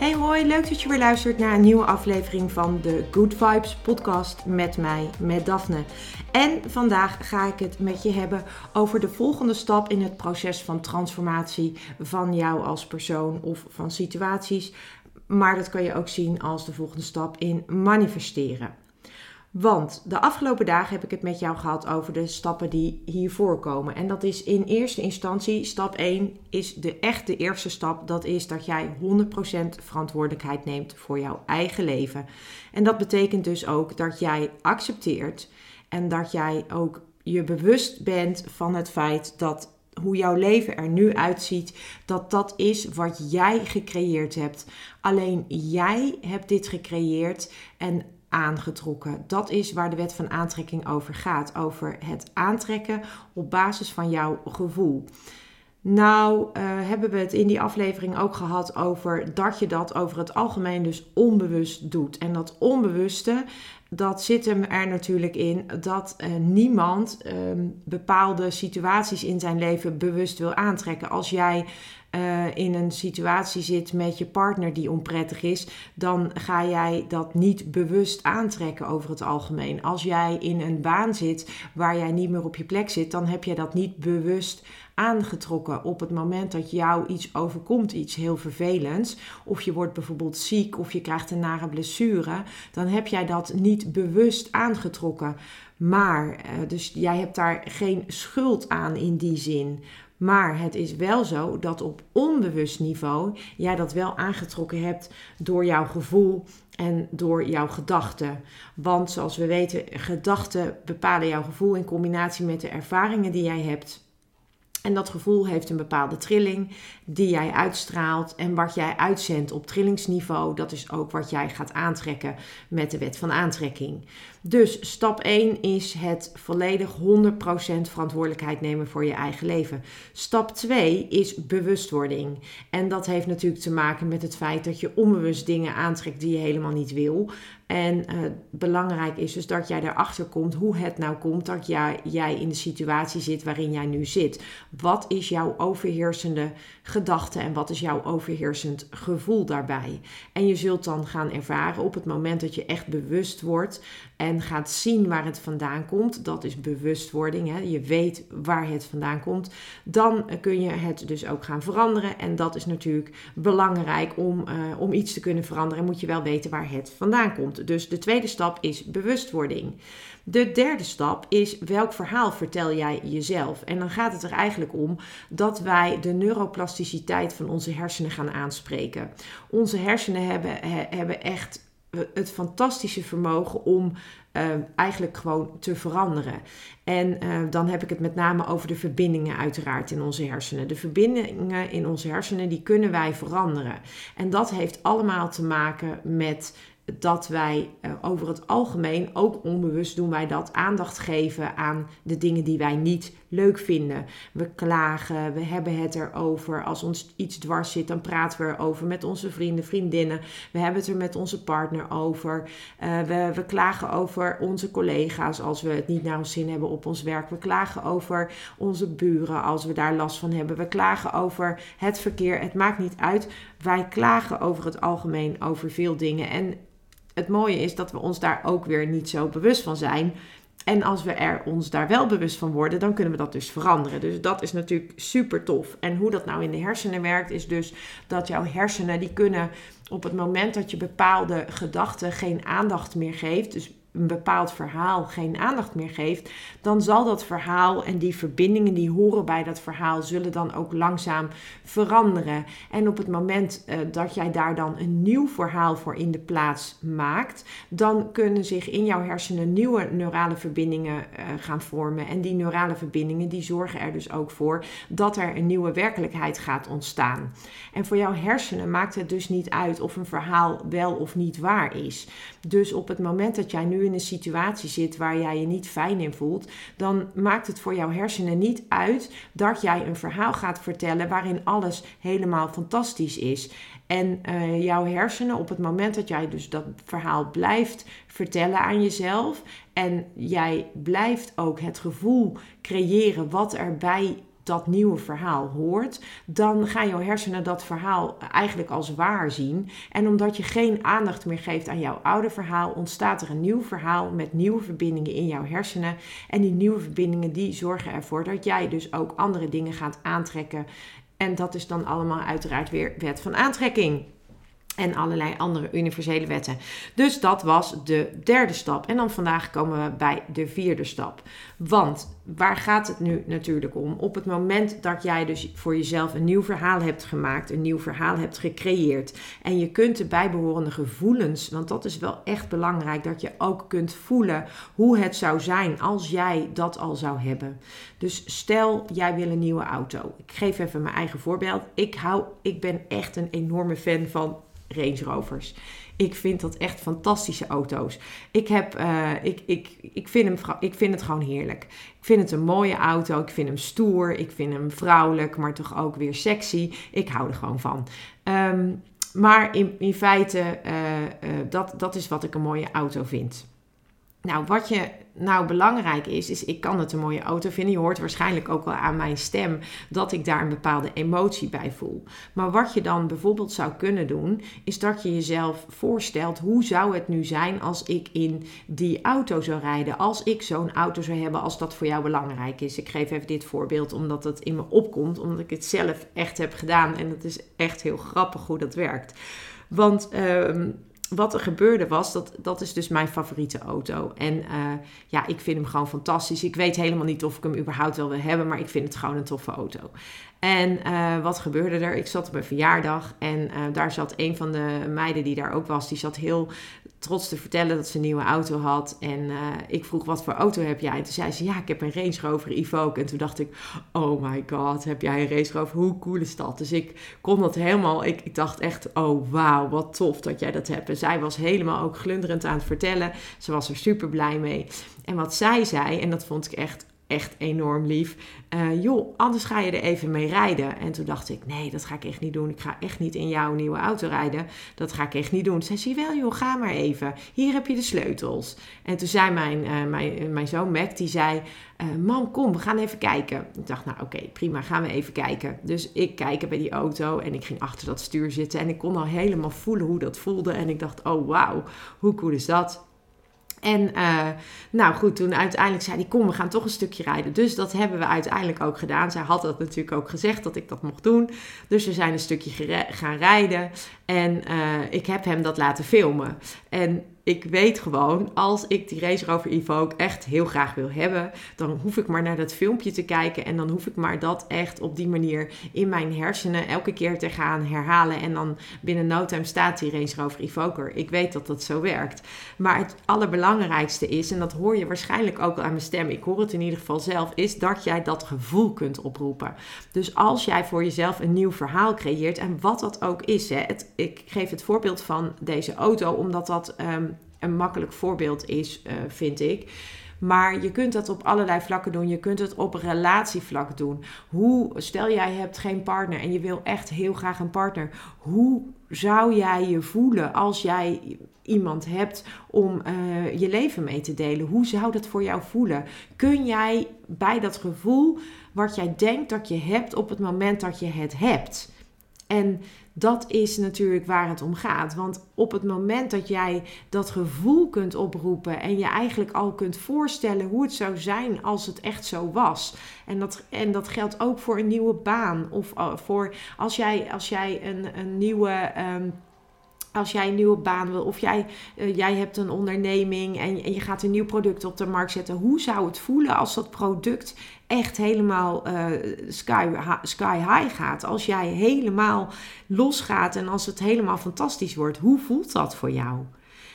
Hey hoi, leuk dat je weer luistert naar een nieuwe aflevering van de Good Vibes podcast met mij, met Daphne. En vandaag ga ik het met je hebben over de volgende stap in het proces van transformatie van jou als persoon of van situaties. Maar dat kan je ook zien als de volgende stap in manifesteren. Want de afgelopen dagen heb ik het met jou gehad over de stappen die hiervoor komen. En dat is in eerste instantie, stap 1 is de echte eerste stap. Dat is dat jij 100% verantwoordelijkheid neemt voor jouw eigen leven. En dat betekent dus ook dat jij accepteert en dat jij ook je bewust bent van het feit dat hoe jouw leven er nu uitziet, dat dat is wat jij gecreëerd hebt. Alleen jij hebt dit gecreëerd en aangetrokken. Dat is waar de wet van aantrekking over gaat. Over het aantrekken op basis van jouw gevoel. Nou, uh, hebben we het in die aflevering ook gehad over dat je dat over het algemeen dus onbewust doet. En dat onbewuste, dat zit hem er natuurlijk in dat uh, niemand uh, bepaalde situaties in zijn leven bewust wil aantrekken. Als jij uh, in een situatie zit met je partner die onprettig is, dan ga jij dat niet bewust aantrekken over het algemeen. Als jij in een baan zit waar jij niet meer op je plek zit, dan heb jij dat niet bewust aangetrokken op het moment dat jou iets overkomt, iets heel vervelends, of je wordt bijvoorbeeld ziek of je krijgt een nare blessure, dan heb jij dat niet bewust aangetrokken. Maar, uh, dus jij hebt daar geen schuld aan in die zin. Maar het is wel zo dat op onbewust niveau jij dat wel aangetrokken hebt door jouw gevoel en door jouw gedachten. Want zoals we weten, gedachten bepalen jouw gevoel in combinatie met de ervaringen die jij hebt. En dat gevoel heeft een bepaalde trilling die jij uitstraalt. En wat jij uitzendt op trillingsniveau, dat is ook wat jij gaat aantrekken met de wet van aantrekking. Dus stap 1 is het volledig 100% verantwoordelijkheid nemen voor je eigen leven. Stap 2 is bewustwording. En dat heeft natuurlijk te maken met het feit dat je onbewust dingen aantrekt die je helemaal niet wil. En uh, belangrijk is dus dat jij erachter komt hoe het nou komt dat jij, jij in de situatie zit waarin jij nu zit. Wat is jouw overheersende gedachte en wat is jouw overheersend gevoel daarbij? En je zult dan gaan ervaren op het moment dat je echt bewust wordt en gaat zien waar het vandaan komt. Dat is bewustwording. Hè? Je weet waar het vandaan komt. Dan kun je het dus ook gaan veranderen. En dat is natuurlijk belangrijk om, uh, om iets te kunnen veranderen. Moet je wel weten waar het vandaan komt. Dus de tweede stap is bewustwording. De derde stap is welk verhaal vertel jij jezelf? En dan gaat het er eigenlijk om dat wij de neuroplasticiteit van onze hersenen gaan aanspreken. Onze hersenen hebben, hebben echt het fantastische vermogen om uh, eigenlijk gewoon te veranderen. En uh, dan heb ik het met name over de verbindingen uiteraard in onze hersenen. De verbindingen in onze hersenen die kunnen wij veranderen. En dat heeft allemaal te maken met dat wij uh, over het algemeen, ook onbewust doen wij dat, aandacht geven aan de dingen die wij niet leuk vinden. We klagen, we hebben het erover. Als ons iets dwars zit, dan praten we erover met onze vrienden, vriendinnen. We hebben het er met onze partner over. Uh, we, we klagen over onze collega's als we het niet naar ons zin hebben op ons werk. We klagen over onze buren als we daar last van hebben. We klagen over het verkeer. Het maakt niet uit. Wij klagen over het algemeen over veel dingen. En het mooie is dat we ons daar ook weer niet zo bewust van zijn. En als we er ons daar wel bewust van worden, dan kunnen we dat dus veranderen. Dus dat is natuurlijk super tof. En hoe dat nou in de hersenen werkt, is dus dat jouw hersenen die kunnen op het moment dat je bepaalde gedachten geen aandacht meer geeft, dus een bepaald verhaal geen aandacht meer geeft, dan zal dat verhaal en die verbindingen die horen bij dat verhaal zullen dan ook langzaam veranderen. En op het moment uh, dat jij daar dan een nieuw verhaal voor in de plaats maakt, dan kunnen zich in jouw hersenen nieuwe neurale verbindingen uh, gaan vormen. En die neurale verbindingen die zorgen er dus ook voor dat er een nieuwe werkelijkheid gaat ontstaan. En voor jouw hersenen maakt het dus niet uit of een verhaal wel of niet waar is. Dus op het moment dat jij nu in een situatie zit waar jij je niet fijn in voelt, dan maakt het voor jouw hersenen niet uit dat jij een verhaal gaat vertellen waarin alles helemaal fantastisch is. En uh, jouw hersenen, op het moment dat jij dus dat verhaal blijft vertellen aan jezelf en jij blijft ook het gevoel creëren wat erbij dat nieuwe verhaal hoort, dan gaan jouw hersenen dat verhaal eigenlijk als waar zien. En omdat je geen aandacht meer geeft aan jouw oude verhaal, ontstaat er een nieuw verhaal met nieuwe verbindingen in jouw hersenen. En die nieuwe verbindingen die zorgen ervoor dat jij dus ook andere dingen gaat aantrekken. En dat is dan allemaal uiteraard weer wet van aantrekking en allerlei andere universele wetten. Dus dat was de derde stap. En dan vandaag komen we bij de vierde stap. Want waar gaat het nu natuurlijk om? Op het moment dat jij dus voor jezelf een nieuw verhaal hebt gemaakt, een nieuw verhaal hebt gecreëerd en je kunt de bijbehorende gevoelens, want dat is wel echt belangrijk, dat je ook kunt voelen hoe het zou zijn als jij dat al zou hebben. Dus stel jij wil een nieuwe auto. Ik geef even mijn eigen voorbeeld. Ik hou, ik ben echt een enorme fan van Range Rovers. Ik vind dat echt fantastische auto's. Ik, heb, uh, ik, ik, ik, vind hem, ik vind het gewoon heerlijk. Ik vind het een mooie auto. Ik vind hem stoer. Ik vind hem vrouwelijk, maar toch ook weer sexy. Ik hou er gewoon van. Um, maar in, in feite, uh, uh, dat, dat is wat ik een mooie auto vind. Nou, wat je nou belangrijk is, is ik kan het een mooie auto vinden. Je hoort waarschijnlijk ook wel aan mijn stem dat ik daar een bepaalde emotie bij voel. Maar wat je dan bijvoorbeeld zou kunnen doen, is dat je jezelf voorstelt: hoe zou het nu zijn als ik in die auto zou rijden? Als ik zo'n auto zou hebben, als dat voor jou belangrijk is. Ik geef even dit voorbeeld omdat het in me opkomt, omdat ik het zelf echt heb gedaan. En het is echt heel grappig hoe dat werkt. Want. Uh, wat er gebeurde was, dat, dat is dus mijn favoriete auto. En uh, ja, ik vind hem gewoon fantastisch. Ik weet helemaal niet of ik hem überhaupt wel wil hebben, maar ik vind het gewoon een toffe auto. En uh, wat gebeurde er? Ik zat op een verjaardag en uh, daar zat een van de meiden die daar ook was, die zat heel trots te vertellen dat ze een nieuwe auto had. En ik vroeg, wat voor auto heb jij? En toen zei ze, ja, ik heb een Range Rover Evoque. En toen dacht ik, oh my god, heb jij een Range Rover? Hoe cool is dat? Dus ik kon dat helemaal, ik, ik dacht echt, oh wauw, wat tof dat jij dat hebt. Zij was helemaal ook glunderend aan het vertellen. Ze was er super blij mee. En wat zij zei, en dat vond ik echt echt enorm lief. Uh, joh, anders ga je er even mee rijden. En toen dacht ik, nee, dat ga ik echt niet doen. Ik ga echt niet in jouw nieuwe auto rijden. Dat ga ik echt niet doen. Zei ze, wel joh, ga maar even. Hier heb je de sleutels. En toen zei mijn, uh, mijn, mijn zoon Mac, die zei, uh, mam, kom, we gaan even kijken. Ik dacht, nou oké, prima, gaan we even kijken. Dus ik kijk bij die auto en ik ging achter dat stuur zitten. En ik kon al helemaal voelen hoe dat voelde. En ik dacht, oh wauw, hoe cool is dat? En uh, nou goed, toen uiteindelijk zei hij, kom, we gaan toch een stukje rijden. Dus dat hebben we uiteindelijk ook gedaan. Zij had dat natuurlijk ook gezegd dat ik dat mocht doen. Dus we zijn een stukje gaan rijden. En uh, ik heb hem dat laten filmen. En ik weet gewoon, als ik die Race Rover Evoque echt heel graag wil hebben, dan hoef ik maar naar dat filmpje te kijken en dan hoef ik maar dat echt op die manier in mijn hersenen elke keer te gaan herhalen en dan binnen no time staat die Race Rover Evoque Ik weet dat dat zo werkt. Maar het allerbelangrijkste is, en dat hoor je waarschijnlijk ook al aan mijn stem, ik hoor het in ieder geval zelf, is dat jij dat gevoel kunt oproepen. Dus als jij voor jezelf een nieuw verhaal creëert en wat dat ook is, hè, het, ik geef het voorbeeld van deze auto, omdat dat um, een makkelijk voorbeeld is, uh, vind ik. Maar je kunt dat op allerlei vlakken doen. Je kunt het op relatievlak doen. Hoe, stel jij hebt geen partner en je wil echt heel graag een partner. Hoe zou jij je voelen als jij iemand hebt om uh, je leven mee te delen? Hoe zou dat voor jou voelen? Kun jij bij dat gevoel wat jij denkt dat je hebt op het moment dat je het hebt? En dat is natuurlijk waar het om gaat. Want op het moment dat jij dat gevoel kunt oproepen en je eigenlijk al kunt voorstellen hoe het zou zijn als het echt zo was. En dat, en dat geldt ook voor een nieuwe baan. Of uh, voor als jij, als jij een, een nieuwe. Um, als jij een nieuwe baan wil of jij, uh, jij hebt een onderneming en, en, je gaat een nieuw product op de markt zetten. Hoe zou het voelen als dat product echt helemaal uh, sky, sky high gaat? Als jij helemaal losgaat en als het helemaal fantastisch wordt. Hoe voelt dat voor jou?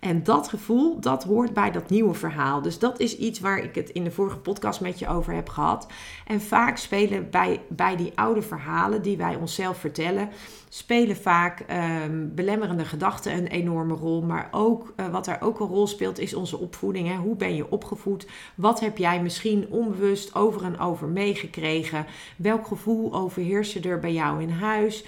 En dat gevoel, dat hoort bij dat nieuwe verhaal. Dus dat is iets waar ik het in de vorige podcast met je over heb gehad. En vaak spelen bij, bij die oude verhalen die wij onszelf vertellen, spelen vaak um, belemmerende gedachten een enorme rol. Maar ook uh, wat er ook een rol speelt, is onze opvoeding. Hè? Hoe ben je opgevoed? Wat heb jij misschien onbewust over en over meegekregen? Welk gevoel overheerst er bij jou in huis?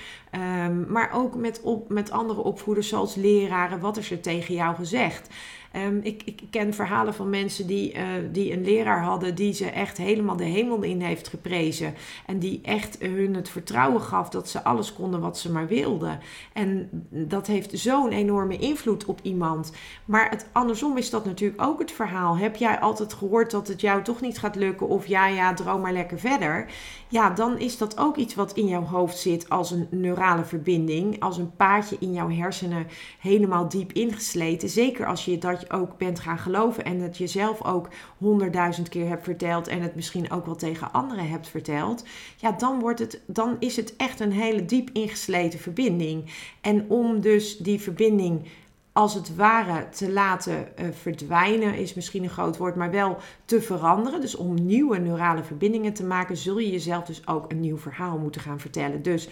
Um, maar ook met, op, met andere opvoeders, zoals leraren. Wat is er tegen jou gezegd? gezegd. Um, ik, ik, ken verhalen van mensen die, uh, die een leraar hadden die ze echt helemaal de hemel in heeft geprezen. En die echt hun het vertrouwen gaf dat ze alles konden wat ze maar wilden. En dat heeft zo'n enorme invloed op iemand. Maar het, andersom is dat natuurlijk ook het verhaal. Heb jij altijd gehoord dat het jou toch niet gaat lukken? Of ja, ja, droom maar lekker verder. Ja, dan is dat ook iets wat in jouw hoofd zit als een neurale verbinding. Als een paadje in jouw hersenen helemaal diep ingesleten. Zeker als je dat ook bent gaan geloven en het jezelf ook honderdduizend keer hebt verteld en het misschien ook wel tegen anderen hebt verteld, ja, dan, wordt het, dan is het echt een hele diep ingesleten verbinding. En om dus die verbinding als het ware te laten uh, verdwijnen, is misschien een groot woord, maar wel te veranderen. Dus om nieuwe neurale verbindingen te maken, zul je jezelf dus ook een nieuw verhaal moeten gaan vertellen. Dus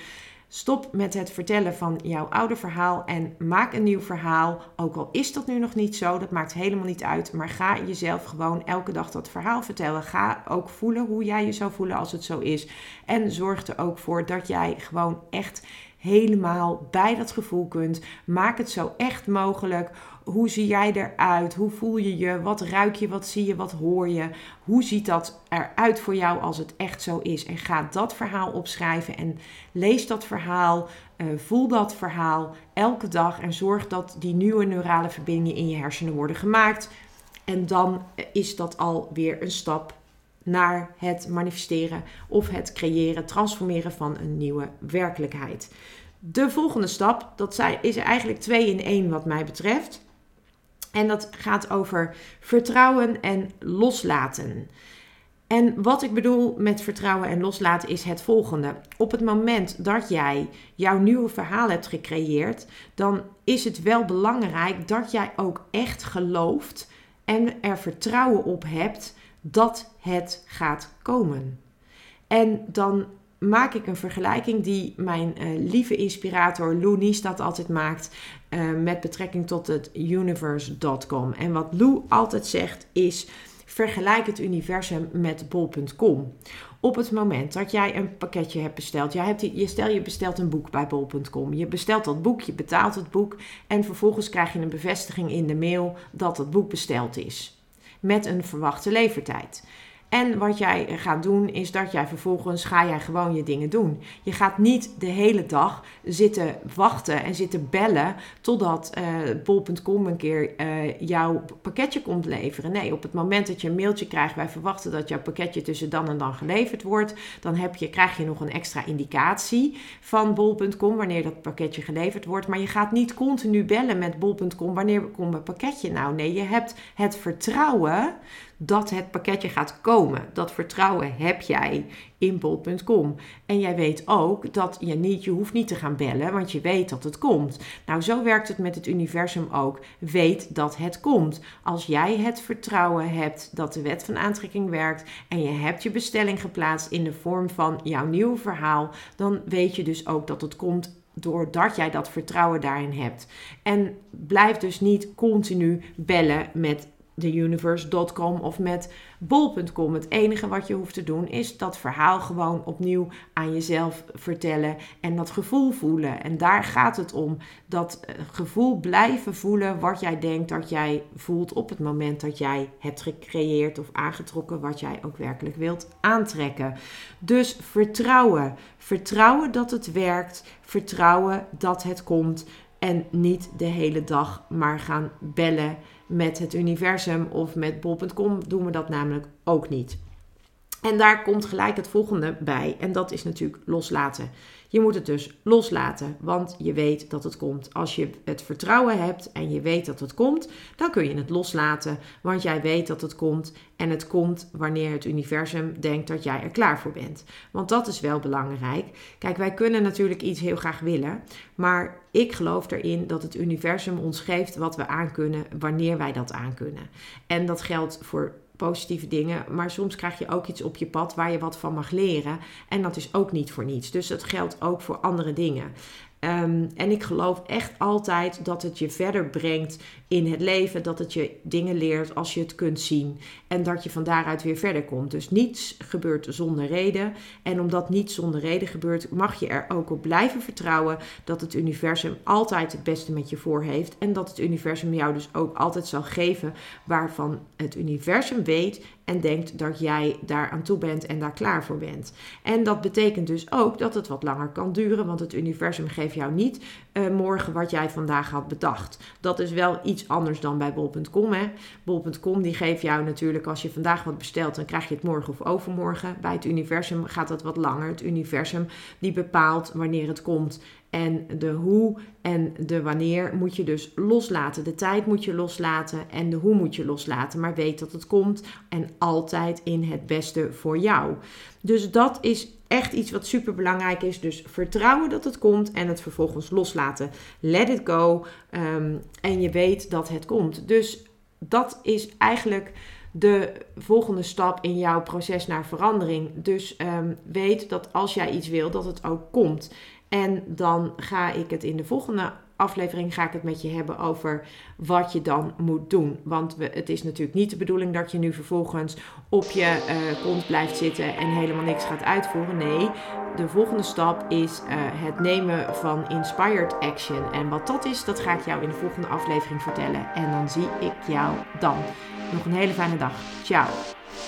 Stop met het vertellen van jouw oude verhaal en maak een nieuw verhaal. Ook al is dat nu nog niet zo, dat maakt helemaal niet uit. Maar ga jezelf gewoon elke dag dat verhaal vertellen. Ga ook voelen hoe jij je zou voelen als het zo is. En zorg er ook voor dat jij gewoon echt helemaal bij dat gevoel kunt. Maak het zo echt mogelijk. Hoe zie jij eruit? Hoe voel je je? Wat ruik je? Wat zie je? Wat hoor je? Hoe ziet dat eruit voor jou als het echt zo is? En ga dat verhaal opschrijven en lees dat verhaal. Uh, voel dat verhaal elke dag en zorg dat die nieuwe neurale verbindingen in je hersenen worden gemaakt. En dan is dat alweer een stap naar het manifesteren of het creëren, transformeren van een nieuwe werkelijkheid. De volgende stap, dat is eigenlijk twee in één wat mij betreft. En dat gaat over vertrouwen en loslaten. En wat ik bedoel met vertrouwen en loslaten is het volgende. Op het moment dat jij jouw nieuwe verhaal hebt gecreëerd, dan is het wel belangrijk dat jij ook echt gelooft en er vertrouwen op hebt dat het gaat komen. En dan maak ik een vergelijking die mijn uh, lieve inspirator Lou dat altijd maakt uh, met betrekking tot het universe.com. En wat Lou altijd zegt is: vergelijk het universum met bol.com. Op het moment dat jij een pakketje hebt besteld, jij hebt je stel je bestelt een boek bij bol.com. Je bestelt dat boek, je betaalt het boek en vervolgens krijg je een bevestiging in de mail dat het boek besteld is met een verwachte levertijd. En wat jij gaat doen is dat jij vervolgens ga jij gewoon je dingen doen. Je gaat niet de hele dag zitten wachten en zitten bellen totdat uh, bol.com een keer uh, jouw pakketje komt leveren. Nee, op het moment dat je een mailtje krijgt, wij verwachten dat jouw pakketje tussen dan en dan geleverd wordt, dan heb je, krijg je nog een extra indicatie van bol.com wanneer dat pakketje geleverd wordt. Maar je gaat niet continu bellen met bol.com wanneer komt mijn pakketje nou. Nee, je hebt het vertrouwen dat het pakketje gaat komen. Dat vertrouwen heb jij in bol.com. En jij weet ook dat je niet, je hoeft niet te gaan bellen, want je weet dat het komt. Nou, zo werkt het met het universum ook. Weet dat het komt. Als jij het vertrouwen hebt dat de wet van aantrekking werkt en je hebt je bestelling geplaatst in de vorm van jouw nieuwe verhaal, dan weet je dus ook dat het komt doordat jij dat vertrouwen daarin hebt. En blijf dus niet continu bellen met theuniverse.com of met bol.com. Het enige wat je hoeft te doen is dat verhaal gewoon opnieuw aan jezelf vertellen en dat gevoel voelen. En daar gaat het om. Dat eh, gevoel blijven voelen wat jij denkt dat jij voelt op het moment dat jij hebt gecreëerd of aangetrokken wat jij ook werkelijk wilt aantrekken. Dus vertrouwen. Vertrouwen dat het werkt. Vertrouwen dat het komt. En niet de hele dag maar gaan bellen met het universum of met bol.com doen we dat namelijk ook niet. En daar komt gelijk het volgende bij. En dat is natuurlijk loslaten. Je moet het dus loslaten, want je weet dat het komt. Als je het vertrouwen hebt en je weet dat het komt, dan kun je het loslaten, want jij weet dat het komt. En het komt wanneer het universum denkt dat jij er klaar voor bent. Want dat is wel belangrijk. Kijk, wij kunnen natuurlijk iets heel graag willen, maar ik geloof erin dat het universum ons geeft wat we aankunnen wanneer wij dat aankunnen. En dat geldt voor positieve dingen. Maar soms krijg je ook iets op je pad waar je wat van mag leren. En dat is ook niet voor niets. Dus dat geldt ook voor andere dingen. Ehm, en ik geloof echt altijd dat het je verder brengt in het leven. Dat het je dingen leert als je het kunt zien. En dat je van daaruit weer verder komt. Dus niets gebeurt zonder reden. En omdat niets zonder reden gebeurt, mag je er ook op blijven vertrouwen dat het universum altijd het beste met je voor heeft. En dat het universum jou dus ook altijd zal geven waarvan het universum weet en denkt dat jij daar aan toe bent en daar klaar voor bent. En dat betekent dus ook dat het wat langer kan duren, want het universum geeft jou niet uh, morgen wat jij vandaag had bedacht. Dat is wel iets anders dan bij bol.com. Bol.com die geeft jou natuurlijk als je vandaag wat bestelt, dan krijg je het morgen of overmorgen. Bij het universum gaat dat wat langer. Het universum die bepaalt wanneer het komt. En de hoe en de wanneer moet je dus loslaten. De tijd moet je loslaten en de hoe moet je loslaten. Maar weet dat het komt en altijd in het beste voor jou. Dus dat is echt iets wat super belangrijk is. Dus vertrouwen dat het komt en het vervolgens loslaten. Let it go. Ehm, en je weet dat het komt. Dus dat is eigenlijk de volgende stap in jouw proces naar verandering. Dus ehm, weet dat als jij iets wil, dat het ook komt. En dan ga ik het in de volgende aflevering ga ik het met je hebben over wat je dan moet doen. Want we, het is natuurlijk niet de bedoeling dat je nu vervolgens op je uh, kont blijft zitten en helemaal niks gaat uitvoeren. Nee, de volgende stap is uh, het nemen van inspired action. En wat dat is, dat ga ik jou in de volgende aflevering vertellen. En dan zie ik jou dan. Nog een hele fijne dag. Ciao.